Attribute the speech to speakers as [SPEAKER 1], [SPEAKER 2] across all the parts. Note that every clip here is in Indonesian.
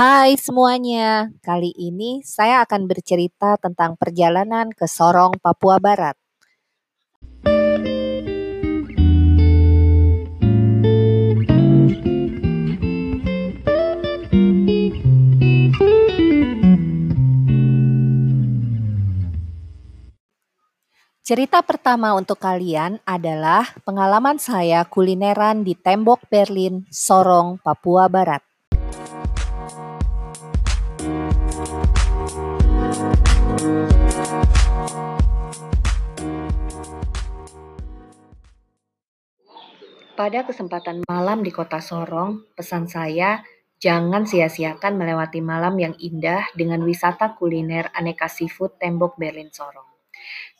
[SPEAKER 1] Hai semuanya, kali ini saya akan bercerita tentang perjalanan ke Sorong, Papua Barat. Cerita pertama untuk kalian adalah pengalaman saya kulineran di Tembok Berlin, Sorong, Papua Barat. Pada kesempatan malam di kota Sorong, pesan saya jangan sia-siakan melewati malam yang indah dengan wisata kuliner aneka seafood Tembok Berlin Sorong.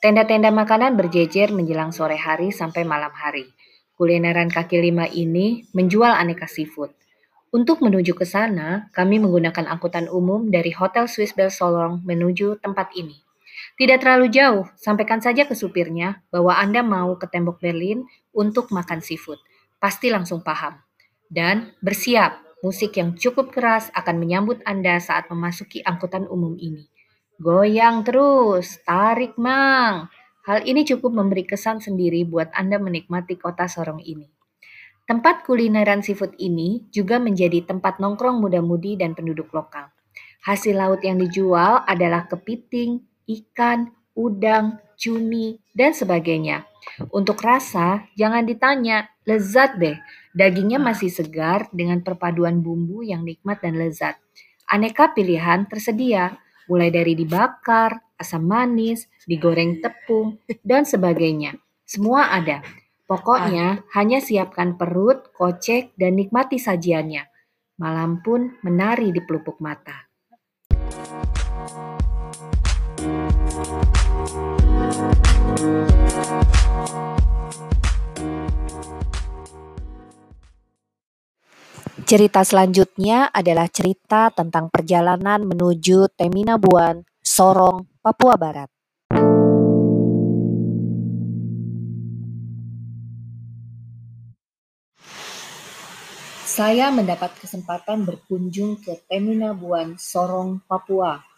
[SPEAKER 1] Tenda-tenda makanan berjejer menjelang sore hari sampai malam hari. Kulineran kaki lima ini menjual aneka seafood. Untuk menuju ke sana, kami menggunakan angkutan umum dari Hotel Swiss Bell Solong menuju tempat ini. Tidak terlalu jauh, sampaikan saja ke supirnya bahwa Anda mau ke Tembok Berlin untuk makan seafood. Pasti langsung paham. Dan bersiap, musik yang cukup keras akan menyambut Anda saat memasuki angkutan umum ini. Goyang terus, tarik mang. Hal ini cukup memberi kesan sendiri buat Anda menikmati kota Sorong ini. Tempat kulineran seafood ini juga menjadi tempat nongkrong muda-mudi dan penduduk lokal. Hasil laut yang dijual adalah kepiting, ikan, udang, cumi, dan sebagainya. Untuk rasa, jangan ditanya, lezat deh. Dagingnya masih segar dengan perpaduan bumbu yang nikmat dan lezat. Aneka pilihan tersedia, mulai dari dibakar, asam manis, digoreng tepung, dan sebagainya. Semua ada. Pokoknya hanya siapkan perut, kocek, dan nikmati sajiannya. Malam pun menari di pelupuk mata. Cerita selanjutnya adalah cerita tentang perjalanan menuju Teminabuan, Sorong, Papua Barat. Saya mendapat kesempatan berkunjung ke Teminabuan, Sorong, Papua.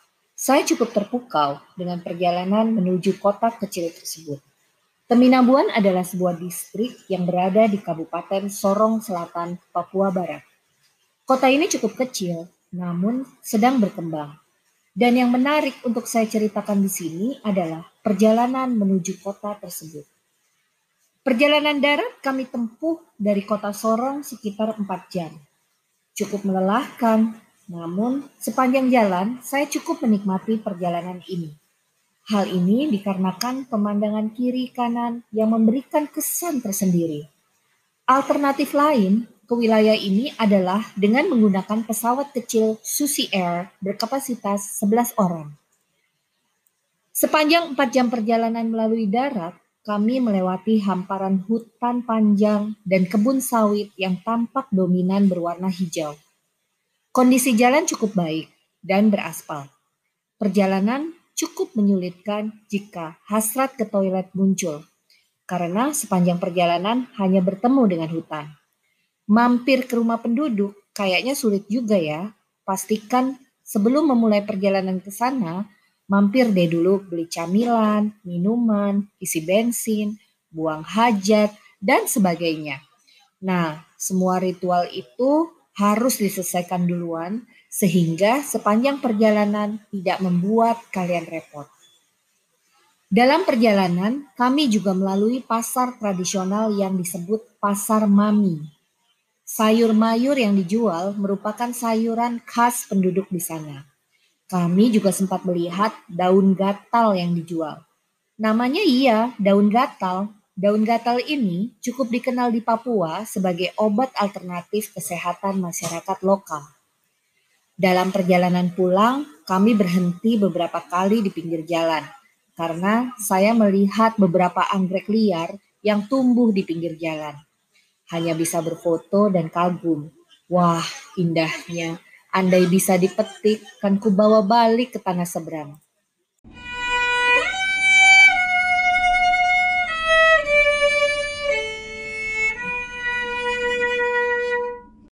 [SPEAKER 1] Saya cukup terpukau dengan perjalanan menuju kota kecil tersebut. Teminabuan adalah sebuah distrik yang berada di Kabupaten Sorong Selatan, Papua Barat. Kota ini cukup kecil, namun sedang berkembang. Dan yang menarik untuk saya ceritakan di sini adalah perjalanan menuju kota tersebut. Perjalanan darat kami tempuh dari kota Sorong sekitar 4 jam. Cukup melelahkan, namun sepanjang jalan saya cukup menikmati perjalanan ini. Hal ini dikarenakan pemandangan kiri kanan yang memberikan kesan tersendiri. Alternatif lain ke wilayah ini adalah dengan menggunakan pesawat kecil Susi Air berkapasitas 11 orang. Sepanjang 4 jam perjalanan melalui darat, kami melewati hamparan hutan panjang dan kebun sawit yang tampak dominan berwarna hijau. Kondisi jalan cukup baik dan beraspal. Perjalanan cukup menyulitkan jika hasrat ke toilet muncul, karena sepanjang perjalanan hanya bertemu dengan hutan. Mampir ke rumah penduduk kayaknya sulit juga ya. Pastikan sebelum memulai perjalanan ke sana, mampir deh dulu beli camilan, minuman, isi bensin, buang hajat, dan sebagainya. Nah, semua ritual itu harus diselesaikan duluan sehingga sepanjang perjalanan tidak membuat kalian repot. Dalam perjalanan, kami juga melalui pasar tradisional yang disebut Pasar Mami Sayur mayur yang dijual merupakan sayuran khas penduduk di sana. Kami juga sempat melihat daun gatal yang dijual. Namanya iya, daun gatal. Daun gatal ini cukup dikenal di Papua sebagai obat alternatif kesehatan masyarakat lokal. Dalam perjalanan pulang, kami berhenti beberapa kali di pinggir jalan karena saya melihat beberapa anggrek liar yang tumbuh di pinggir jalan hanya bisa berfoto dan kagum. Wah, indahnya. Andai bisa dipetik, kan ku bawa balik ke tanah seberang.